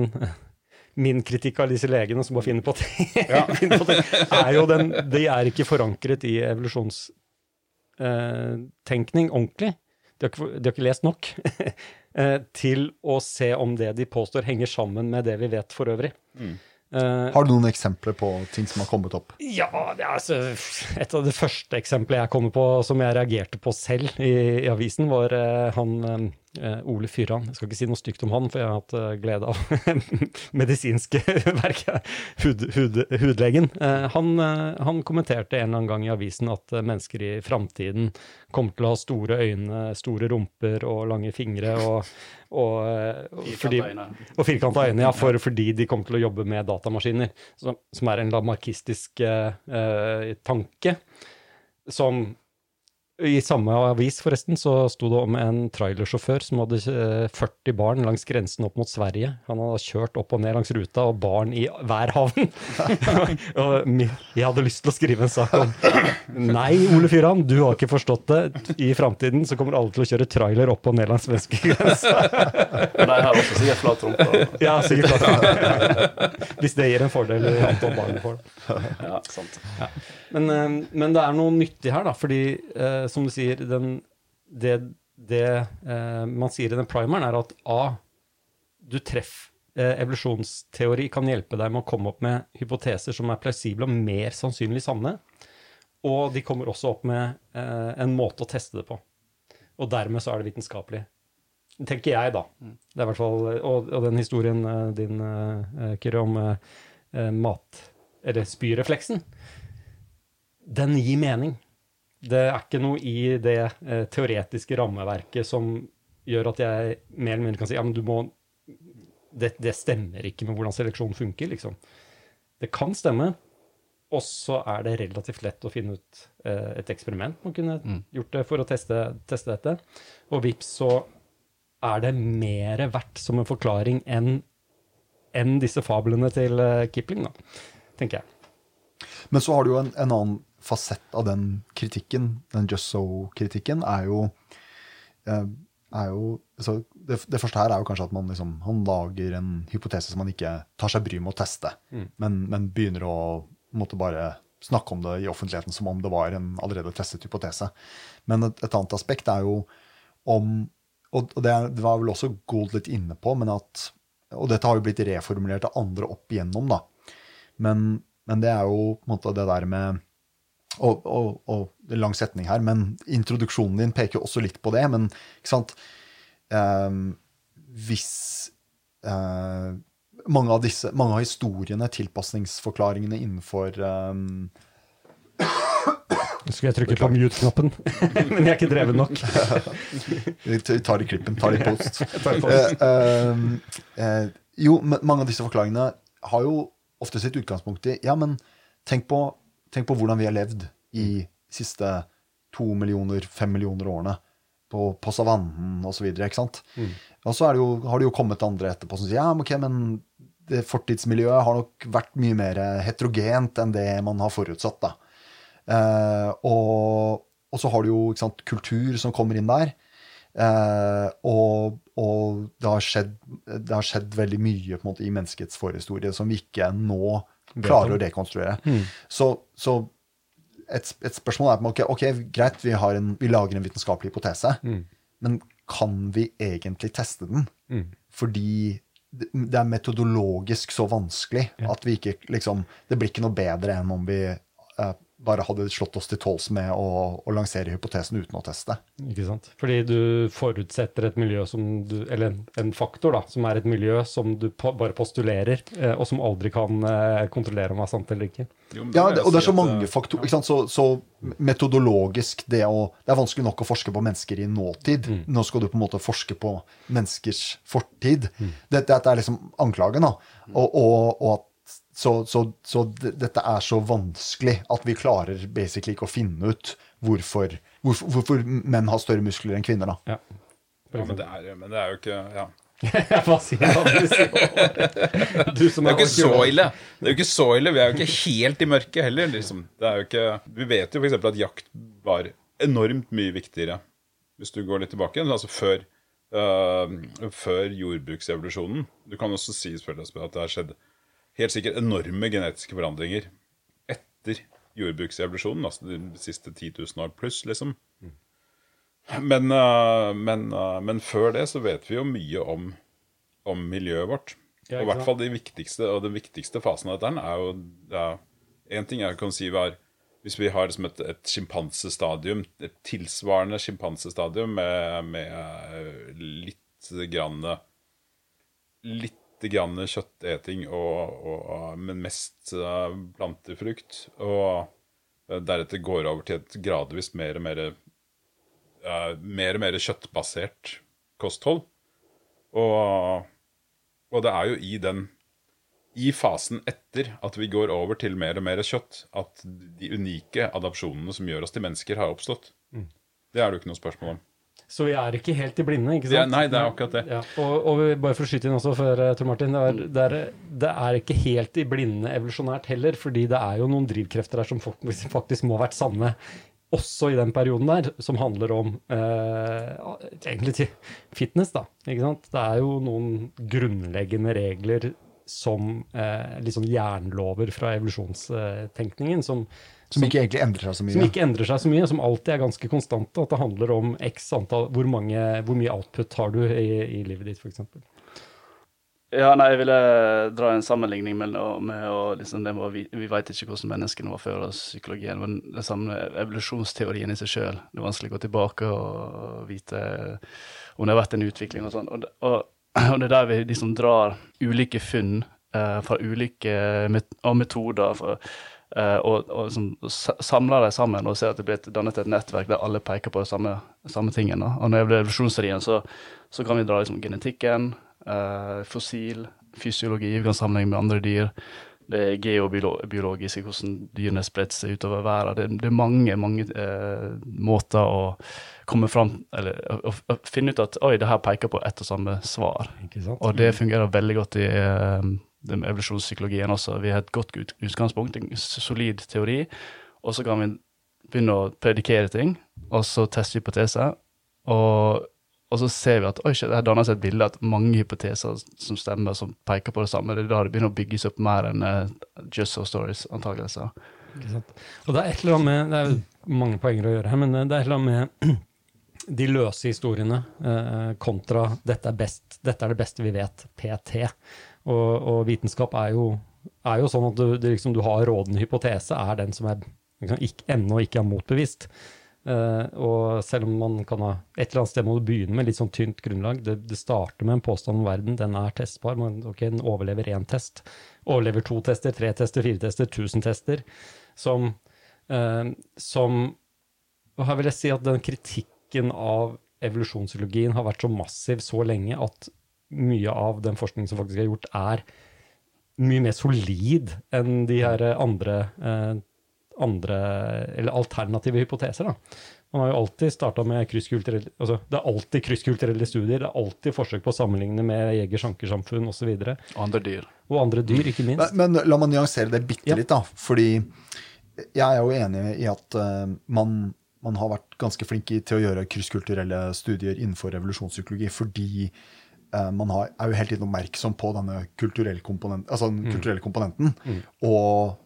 min kritikk av disse legene som bare finner på ting, ja. er jo den De er ikke forankret i evolusjons Eh, ordentlig. De har, ikke, de har ikke lest nok eh, til å se om det de påstår, henger sammen med det vi vet for øvrig. Mm. Uh, har du noen eksempler på ting som har kommet opp? Ja, det er altså, Et av de første eksemplene jeg kommer på som jeg reagerte på selv i, i avisen, var uh, han uh, Ole Fyran. Jeg skal ikke si noe stygt om han, for jeg har hatt glede av medisinske verket. Hud, hud, hudlegen. Han, han, kommenterte en eller annen gang i avisen at mennesker i framtiden kommer til å ha store øyne, store rumper og lange fingre. og og, og firkanta øyne, ja, for, fordi de kommer til å jobbe med datamaskiner, som, som er en lamarkistisk uh, tanke, som i samme avis forresten, så sto det om en trailersjåfør som hadde 40 eh, barn langs grensen opp mot Sverige. Han hadde kjørt opp og ned langs ruta, og barn i hver havn. og jeg hadde lyst til å skrive en sak om Nei, Ole Fyran, du har ikke forstått det. I framtiden så kommer alle til å kjøre trailer opp og ned langs svenskegrensa. De har også sikkert flat rumpe. ja, sikkert flat rumpe. Hvis det gir en fordel i antall barn du får. Ja, sant. Ja. Men, eh, men, det er noe nyttig her, da, fordi eh, som du sier, den, det, det eh, man sier i den primeren, er at A, du treffer eh, Evolusjonsteori kan hjelpe deg med å komme opp med hypoteser som er plausible og mer sannsynlig sanne. Og de kommer også opp med eh, en måte å teste det på. Og dermed så er det vitenskapelig. Tenker jeg, da. Det er i hvert fall, og, og den historien eh, din, Kyrre, om mat- eller spyrefleksen, den gir mening. Det er ikke noe i det eh, teoretiske rammeverket som gjør at jeg mer eller mindre kan si ja, men du må det, det stemmer ikke med hvordan seleksjon funker, liksom. Det kan stemme, og så er det relativt lett å finne ut eh, et eksperiment man kunne mm. gjort det for å teste, teste dette. Og vips, så er det mer verdt som en forklaring enn enn disse fablene til uh, Kipling, da, tenker jeg. Men så har du jo en, en annen fasett av den kritikken, den Just So-kritikken, er jo, eh, er jo det, det, første her er jo kanskje at man liksom, han lager en hypotese som man ikke tar seg bry med å teste, mm. men, men, begynner å måtte bare snakke om det i offentligheten som om det var en allerede testet hypotese. Men et, et annet aspekt er jo om Og det, det var vel også Gold litt inne på, men at Og dette har jo blitt reformulert av andre opp igjennom, da. Men, men det er jo på en måte det der med og, og, og lang setning her, men introduksjonen din peker også litt på det. Men ikke sant um, Hvis uh, mange, av disse, mange av historiene, tilpasningsforklaringene innenfor um, Skulle jeg trykke på mute-knappen, men jeg er ikke dreven nok. Vi tar i klippen, tar i post. Eh, eh, eh, jo, men mange av disse forklaringene har jo ofte sitt utgangspunkt i Ja, men tenk på, tenk på hvordan vi har levd i siste to millioner, fem millioner årene. På, på savannen osv. sant? Og så det jo, har det jo kommet andre etterpå som sier ja, men ok, men det fortidsmiljøet har nok vært mye mer heterogent enn det man har forutsatt. da. Eh, og, og så har du jo sant, kultur som kommer inn der. Eh, og og det, har skjedd, det har skjedd veldig mye måte, i menneskets forhistorie som vi ikke nå klarer å rekonstruere. Så, så et, et spørsmål er en ok, greit, vi, har en, vi lager en vitenskapelig hypotese, men kan vi egentlig teste den? Fordi det er metodologisk så vanskelig at vi ikke liksom Det blir ikke noe bedre enn om vi eh, bare hadde slått oss til tåls med å, å lansere hypotesen uten å teste. Ikke sant? Fordi du forutsetter et miljø som du Eller en, en faktor, da, som er et miljø som du po bare postulerer, eh, og som aldri kan eh, kontrollere om er sant eller ikke. Jo, Ja, det, og det er så mange eh, faktorer. Ikke sant? Så, så metodologisk det å Det er vanskelig nok å forske på mennesker i nåtid. Nå skal du på en måte forske på menneskers fortid. Dette, dette er liksom anklagen, da. Og, og, og at så, så, så dette er så vanskelig at vi klarer basically ikke å finne ut hvorfor, hvorfor, hvorfor menn har større muskler enn kvinner. da. Ja. Ja, men, det er, men det er jo ikke ja. Hva sier hva du som er Det er jo ikke så ille. Det er jo ikke så ille. Vi er jo ikke helt i mørket heller. Liksom. Det er jo ikke, vi vet jo f.eks. at jakt var enormt mye viktigere hvis du går litt tilbake. Altså før, øh, før jordbruksevolusjonen. Du kan også si selvfølgelig at det har skjedd helt sikkert enorme genetiske forandringer etter jordbruksevolusjonen. Altså de siste 10 000 år pluss, liksom. Men, øh, men, øh, men før det så vet vi jo mye om, om miljøet vårt. Ja, og i hvert fall de viktigste, og den viktigste fasen av dette er jo ja, En ting jeg kan si var Hvis vi har liksom et, et sjimpansestadium, et tilsvarende sjimpansestadium med, med eh, litt grann Litt grann kjøtteting, og, og, men mest eh, plantefrukt. Og eh, deretter går over til et gradvis mer og mer eh, mer og mer kjøttbasert kosthold. Og, og det er jo i den i fasen etter at vi går over til mer og mer kjøtt, at de unike adopsjonene som gjør oss til mennesker, har oppstått. Det er det jo ikke noe spørsmål om. Så vi er ikke helt i blinde, ikke sant? Ja, nei, det er akkurat det. Ja, og, og bare for å skyte inn også, før, eh, Tor Martin, det er, det, er, det er ikke helt i blinde evolusjonært heller, fordi det er jo noen drivkrefter der som faktisk, faktisk må ha vært sanne også i den perioden der, som handler om eh, egentlig fitness, da. Ikke sant? Det er jo noen grunnleggende regler som eh, liksom jernlover fra evolusjonstenkningen, som, Som ikke egentlig endrer seg så mye. som ikke endrer seg så mye, som alltid er ganske konstante. At det handler om x antall Hvor, mange, hvor mye output har du i, i livet ditt, f.eks. Ja, nei, jeg ville dra en sammenligning med, med og liksom, det med, vi, vi vet ikke hvordan menneskene var før og psykologien, men det samme evolusjonsteorien i seg sjøl. Det er vanskelig å gå tilbake og vite om det har vært en utvikling og sånn. Og, det- og, og det er der vi liksom drar ulike funn eh, fra ulike met og metoder for, og, og sånn, sa- samler dem sammen og ser at det blir et- dannet et nettverk der alle peker på det samme, samme tingene. Og når det blir evolusjonsserien, så, så kan vi dra liksom, genetikken, eh, fossil, fysiologi, vi kan sammenligne med andre dyr. Det er geobiologisk, hvordan dyrene spredte seg utover verden. Det, det er mange mange eh, måter å komme fram Eller å, å, finne ut at oi, det her peker på ett og samme svar. Og det fungerer veldig godt i eh, den evolusjonspsykologien også. Vi har et godt utgangspunkt, en solid teori, og så kan vi begynne å predikere ting, og så teste hypoteser. Og, og så ser vi at oi, det danner seg et bilde at mange hypoteser som stemmer, som peker på det samme. Det er da det begynner å bygges opp mer enn uh, just so stories, antakelser. Og det er et eller annet med Det er mange poenger å gjøre her, men det er et eller annet med de løse historiene eh, kontra dette er, best, 'dette er det beste vi vet', PT. Og, og vitenskap er jo, er jo sånn at du, liksom, du har rådende hypotese, er den som er liksom, ikke, ennå ikke er motbevist. Uh, og selv om man kan ha et eller annet sted må du begynne med litt sånn tynt grunnlag. Det, det starter med en påstand om verden, den er testbar. Man, ok, den overlever én test. Overlever to tester, tre tester, fire tester, tusen tester. Som uh, som og Her vil jeg si at den kritikken av evolusjonspsykologien har vært så massiv så lenge at mye av den forskningen som faktisk er gjort, er mye mer solid enn de her andre, eh, andre eller alternative hypoteser. da. Man har jo alltid starta med krysskulturelle altså Det er alltid krysskulturelle studier, det er alltid forsøk på å sammenligne med jeger-sankersamfunn osv. Og, Og andre dyr. og andre dyr, ikke minst. Men, men la meg nyansere det bitte Ja. litt, da. Fordi jeg er jo enig i at uh, man, man har vært ganske flink til å gjøre krysskulturelle studier innenfor revolusjonspsykologi fordi eh, man har, er jo hele tiden oppmerksom på denne kulturelle, komponent, altså den kulturelle komponenten. Og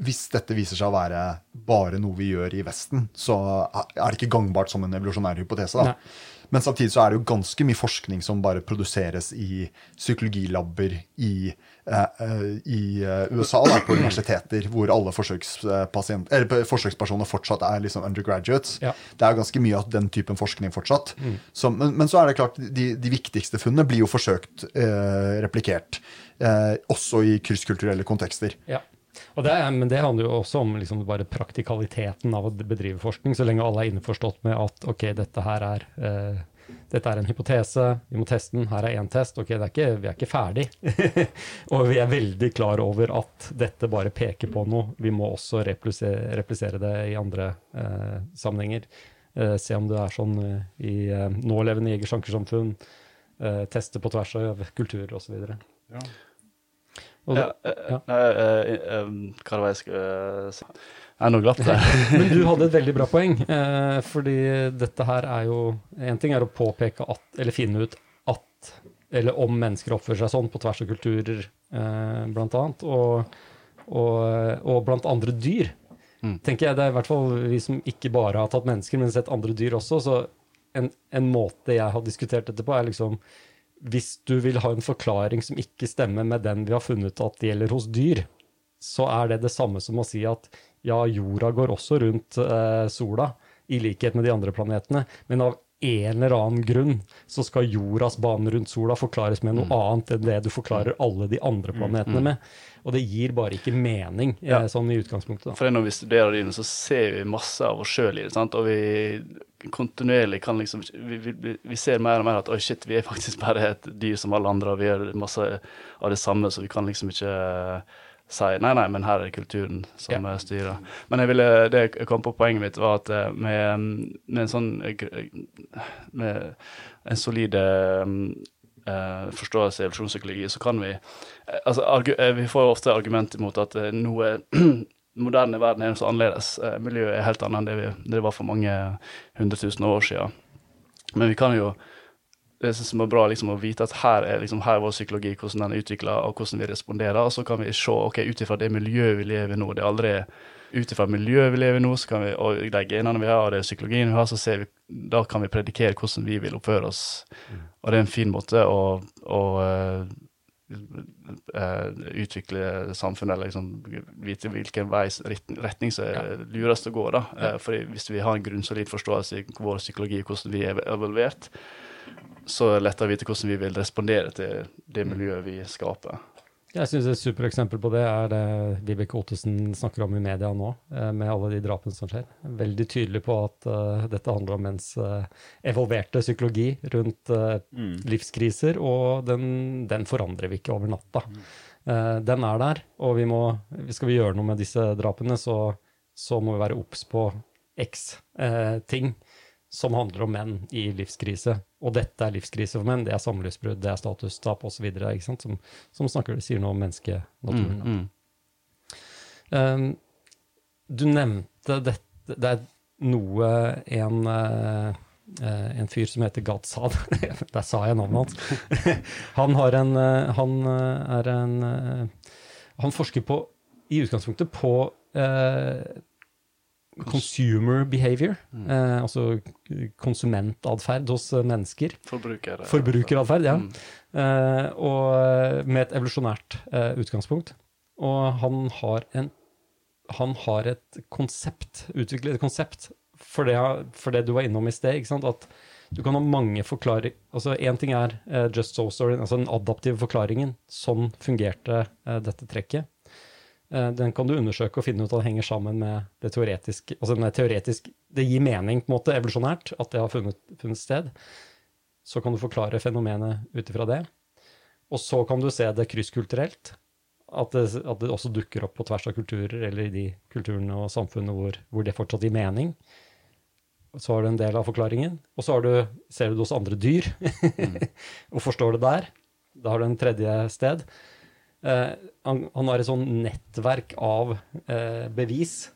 hvis dette viser seg å være bare noe vi gjør i Vesten, så er det ikke gangbart som en evolusjonær hypotese. da. Nei. Men samtidig så er det jo ganske mye forskning som bare produseres i psykologilabber i, eh, eh, i eh, USA, da, på universiteter, hvor alle eller forsøkspersoner fortsatt er liksom undergraduates. Ja. Det er jo ganske mye av den typen forskning fortsatt. Så, men, men så er det klart, de, de viktigste funnene blir jo forsøkt eh, replikert. Eh, også i krysskulturelle kontekster. Ja. Og det men det handler jo også om liksom bare praktikaliteten av å bedrive forskning, så lenge alle er innforstått med at ok, dette her er, eh, dette er en hypotese, vi må teste den, her er én test, ok, er ikke, vi er ikke ferdig. og vi er veldig klar over at dette bare peker på noe, vi må også replisere, replisere det i andre eh, sammenhenger. Eh, se om det er sånn i nålevende jeger-sankersamfunn, teste på tvers av kulturer osv. Ja. Ja, eh, nei, eh, eh, hva var det jeg skulle si? Jeg er nå glatt der. Men du hadde et veldig bra poeng, eh, fordi dette her er jo En ting er å påpeke at, eller finne ut at, eller om mennesker oppfører seg sånn på tvers av kulturer, eh, blant annet, og, og, og blant andre dyr. Mm. tenker jeg, Det er i hvert fall vi som ikke bare har tatt mennesker, men sett andre dyr også. Så en, en måte jeg har diskutert dette på, er liksom Hvis du vil ha en forklaring som ikke stemmer med den vi har funnet at det gjelder hos dyr, så er det det samme som å si at ja, jorda går også rundt eh, sola, i likhet med de andre planetene, men av en eller annen grunn så skal jordas bane rundt sola forklares med noe annet enn det du forklarer alle de andre planetene med. Og det gir bare ikke mening, eh, Ja. sånn i utgangspunktet. Da. For når vi studerer dyrene, så ser vi masse av oss sjøl i det. sant? Og vi kontinuerlig kan liksom vi, vi, vi ser mer og mer at oi, shit, vi er faktisk bare et dyr som alle andre, og vi gjør masse av det samme, så vi kan liksom ikke si nei, nei, men her er det kulturen som ja. styrer. Men jeg ville, det jeg kom på poenget mitt, var at eh, med, med en sånn eh, Med en solid eh, eh, forståelse i evolusjonspsykologi, så kan vi eh, altså, argu, eh, Vi får jo ofte argument imot at uh, noe moderne verden er så annerledes. Uh, miljøet er helt annet enn det, vi, det var for mange hundre tusen år siden. Men vi kan jo det som er bra liksom, å vite at her er, liksom, her er vår psykologi, hvordan den er utvikla, og hvordan vi responderer. Og så kan vi se ok, ut ifra det miljøet vi lever i nå, det er aldri ut ifra miljøet vi lever i nå, så kan vi, og de genene vi har, og det psykologien vi har, så ser vi, da kan vi predikere hvordan vi vil oppføre oss. Og det er en fin måte å, å eh, eh, utvikle samfunnet, eller liksom vite hvilken vei, retning, som er lurest å gå. da. Eh, fordi Hvis vi har en grunnsolid forståelse i vår psykologi, hvordan vi er evaluert, så er det lettere å vite hvordan vi vil respondere til det miljøet vi skaper. Jeg syns et supereksempel på det er det Vibeke Ottesen snakker om i media nå, eh, med alle de drapene som skjer. Veldig tydelig på at uh, dette handler om menns uh, evolverte psykologi rundt eh, livskriser, og den, den forandrer vi ikke over natta. Eh, den er der, og vi må, skal vi gjøre noe med disse drapene, så, så må vi være obs på x eh, ting som handler om menn i livskrise. Og dette er livskrise for menn, det er samlivsbrudd, det er statustap osv. Som, som snakker, sier noe om menneskenaturen. Mm, Mm. Um, du nevnte dette Det er noe en, uh, Uh, en fyr som heter Gadzad Der sa jeg navnet hans. han, har en, uh, han er en uh, Han forsker på, i utgangspunktet på consumer behavior, eh, altså konsumentatferd hos eh, mennesker. Forbrukere. Forbrukeratferd, ja. Mm. Eh, og med et evolusjonært eh, utgangspunkt. Og han har, en, han har et konsept, utviklet et konsept, for det, for det du var innom i sted. ikke sant? At du kan ha mange forklaringer altså Én ting er eh, just so story, altså den adaptive forklaringen. Sånn fungerte eh, dette trekket. Eh, den kan du undersøke og finne ut at det henger sammen med det teoretiske. Altså det, teoretisk, det gir mening på en måte evolusjonært at det har funnet, funnet sted. Så kan du forklare fenomenet ut ifra det. Og så kan du se det krysskulturelt. At det, at det, også dukker opp på tvers av kulturer, eller i de kulturene og samfunnene hvor, hvor det fortsatt gir mening. Så har du en del av forklaringen. Og så du, ser du det hos andre dyr, mm. og forstår det der. Da har du en tredje sted. Eh, han, han, har et sånn nettverk av eh, bevis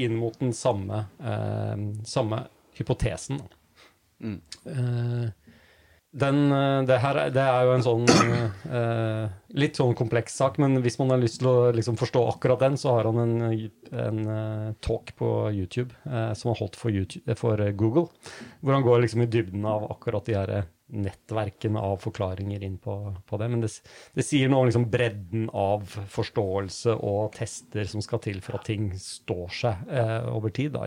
inn mot den samme, eh, samme hypotesen. Mm. Eh, den, eh, det, her, det er jo en sånn eh, litt sånn kompleks sak, men hvis man har lyst til å liksom, forstå akkurat den, så har han en, en talk på YouTube som han holdt for, YouTube, for, Google, hvor han går liksom i dybden av akkurat de her nettverkene av forklaringer inn på, på det. Men det, det, sier noe om liksom bredden av forståelse og tester som skal til for at ting står seg eh, over tid. Da,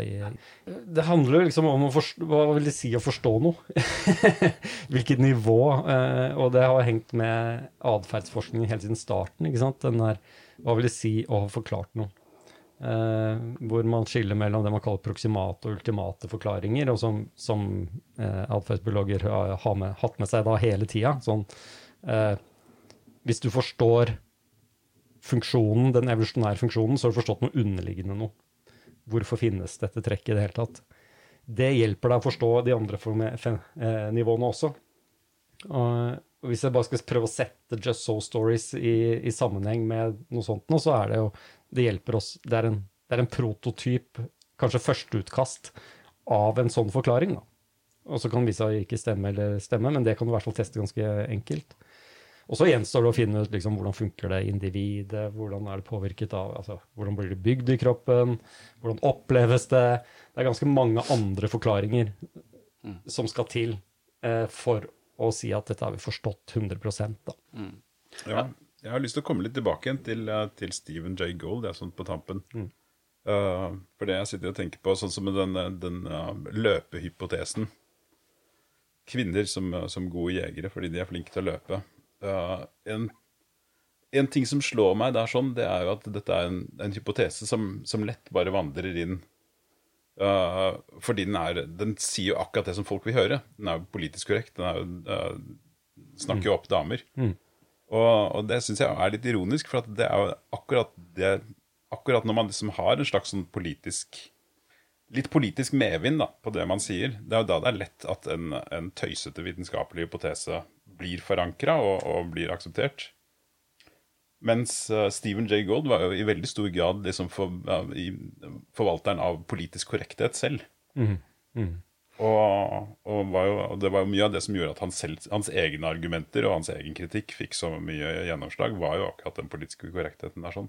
det handler liksom om forstå, hva vil det si å forstå noe? Hvilket nivå? Eh, og det har hengt med atferdsforskningen helt siden starten. ikke sant? Den der, hva vil det si å ha forklart noe? Uh, hvor man skiller mellom det man kaller proksimate og ultimate forklaringer, og som, som uh, atferdsbiologer har, med, hatt med seg da hele tida. Sånn, uh, hvis du forstår funksjonen, den evolusjonære funksjonen, så har du forstått noe underliggende noe. Hvorfor finnes dette trekket i det hele tatt? Det hjelper deg å forstå de andre nivåene også. Og hvis jeg bare skal prøve å sette Just So Stories i, i sammenheng med noe sånt, nå, så er det jo det hjelper oss. Det er en, det er en prototyp, kanskje førsteutkast, av en sånn forklaring. da. Og så kan det vise seg ikke stemme eller stemme, men det kan du i hvert fall teste ganske enkelt. Og så gjenstår det å finne ut liksom, hvordan funker det individet, hvordan er det påvirket av altså, Hvordan blir det bygd i kroppen, hvordan oppleves det? Det er ganske mange andre forklaringer mm. som skal til eh, for å si at dette har vi forstått 100 da. Mm. Ja. Jeg har lyst til å komme litt tilbake igjen til, eh, til Stephen J. Gold, det er sånn på tampen. Mm. Uh, for det jeg sitter og tenker på, sånn som den, den uh, løpehypotesen Kvinner som, som, gode jegere fordi de er flinke til å løpe. Uh, en, en, ting som slår meg der sånn, det er jo at dette er en, en hypotese som, som, lett bare vandrer inn. fordi den, er, den sier jo akkurat det som folk vil høre. Den er jo politisk korrekt. Den er jo, snakker jo opp damer. Mm. Og, og det syns jeg er litt ironisk, for det er jo akkurat det Akkurat når man liksom har en slags sånn politisk Litt politisk medvind på det man sier, det er jo da det er lett at en, en tøysete vitenskapelig hypotese blir forankra og, og, blir akseptert. Mens uh, Stephen J. Gold var jo i veldig stor grad liksom for, i, forvalteren av politisk korrekthet selv. Mm. Mm. Og, og, jo, og, det var jo mye av det som gjorde at han selv, hans egne argumenter og hans egen kritikk fikk så mye gjennomslag, var jo akkurat den politiske korrektheten der. sånn.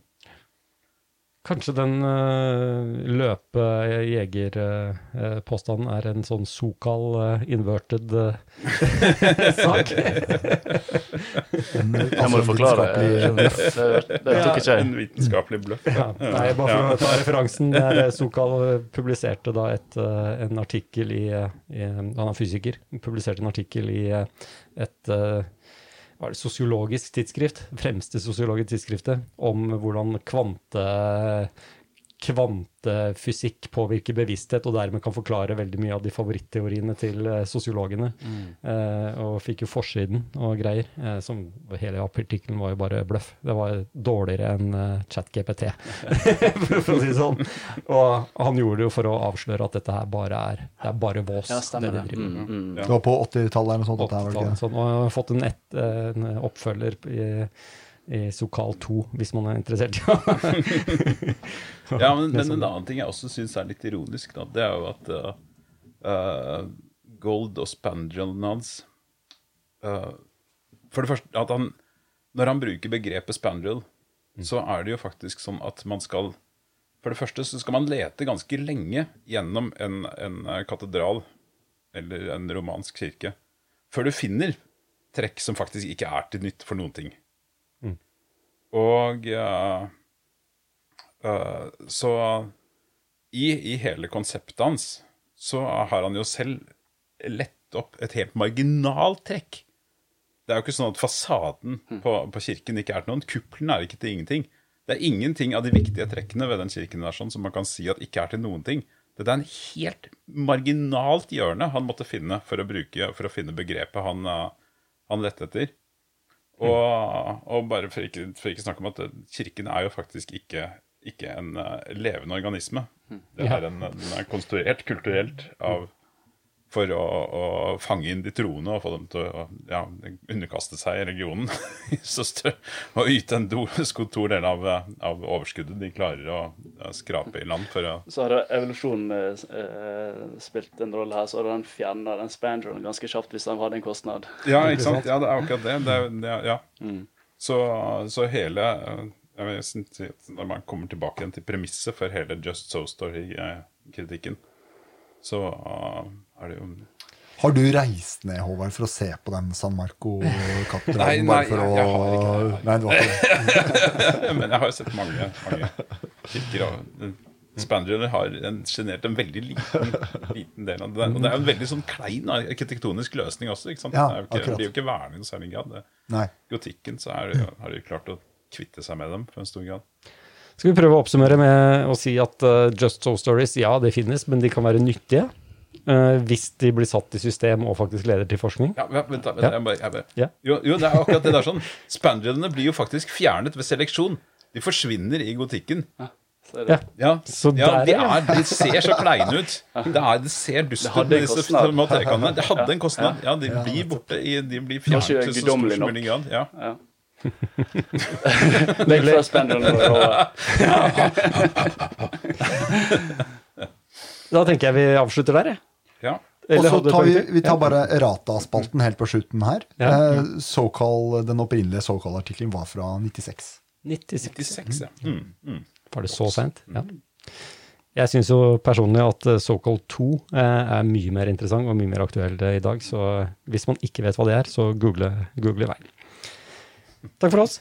Kanskje den uh, løpe-jeger-påstanden uh, er en sånn sokal uh, inverted uh, sak? en, jeg må du forklare. det, det tok ikke jeg. En vitenskapelig bløff. Ja. Nei, bare for å ta referansen. Der Sokal publiserte da et, en artikkel i, i, Han er fysiker. Publiserte en artikkel i et var det sosiologisk tidsskrift, fremste sosiologiske tidsskriftet, om hvordan kvante kvantefysikk påvirker bevissthet, og dermed kan forklare veldig mye av de favoritteoriene til eh, sosiologene. Mm. Eh, og fikk jo forsiden og greier. Eh, som Hele artikkelen var jo bare bløff. Det var dårligere enn uh, ChatGPT, for å si det sånn. Og han gjorde det jo for å avsløre at dette her bare er det er bare vås. Ja, stemmer det. Det, mm, mm. det var på 80-tallet eller noe sånt? 80 det sånn, og jeg har fått en, et, en oppfølger i i Sokal 2, hvis man er interessert. ja, men, men, en annen ting jeg også syns er litt ironisk, da, det er jo at uh, uh, Gold og spandrelen hans uh, For det første at han Når han bruker begrepet spandrel, mm. så er det jo faktisk sånn at man skal For det første så skal man lete ganske lenge gjennom en, en katedral eller en romansk kirke før du finner trekk som faktisk ikke er til nytt for noen ting. Og uh, uh, så i, i, hele konseptet hans så har han jo selv lett opp et helt marginalt trekk. Det er jo ikke sånn at fasaden mm. på, på kirken ikke er til noen. Kuppelen er ikke til ingenting. Det er ingenting av de viktige trekkene ved den kirken der sånn som man kan si at ikke er til noen ting. Dette er en helt marginalt hjørne han måtte finne for å, bruke, for å finne begrepet han, uh, han lette etter. Og, og bare for ikke, for ikke snakke om at kirken er jo faktisk ikke, ikke en uh, levende organisme. Det er en, den er konstruert kulturelt av for å, å, fange inn de troende og få dem til å ja, underkaste seg i religionen. og yte en stor del av, av, overskuddet de klarer å skrape i land. for å... Så har evolusjonen eh, spilt en rolle her. Så har den fjerna den spandronen ganske kjapt hvis den hadde en kostnad. Ja, ikke sant? Ja, det er akkurat det. det, det ja. Mm. Så, så, hele jeg vet, Når man kommer tilbake igjen til premisset for hele Just So Story-kritikken, så er det jo har du reist ned, Håvard, for å se på den San Marco-katedralen? Nei, nei jeg, jeg, har ikke det. Nei, det var ikke det. Men jeg har jo sett mange, mange kirker. Og Spandrier har sjenert en veldig liten, liten, del av det. Og det er en veldig sånn klein arkitektonisk løsning også. ikke sant? Ja, det, ikke, det blir jo ikke vernet i noe særlig grad. Nei. Gotikken så er, har de klart å kvitte seg med dem for en stor grad. Skal vi prøve å oppsummere med å si at uh, Just So Stories, ja, det finnes, men de kan være nyttige? Uh, hvis de blir satt i system og faktisk leder til forskning? Ja, vent da, vent, ja. Jeg bare, jeg bare. Ja. Jo, jo, det er akkurat det der sånn. Spandrene blir jo faktisk fjernet ved seleksjon. De forsvinner i gotikken. Ja. Ja. Ja. ja de, er, de, ser så kleine ut. Det, er, de ser dust ut med disse materiekannene. Det hadde en kostnad. Ja, de blir borte i, De blir fjernet i så stor som mulig grad. Ja. ja. Legg fra spandrene Da tenker jeg vi avslutter der, jeg. Ja. Og så tar vi, vi tar bare Rata-spalten helt på slutten her. Ja. ja. Såkall, den opprinnelige såkall-artikkelen var fra 96. 96, 96 ja. Mm, mm. Var det så seint? Ja. Jeg syns jo personlig at Såkall 2 eh, er mye mer interessant og mye mer aktuell i dag. Så hvis man ikke vet hva det er, så google, google i vei. Takk for oss.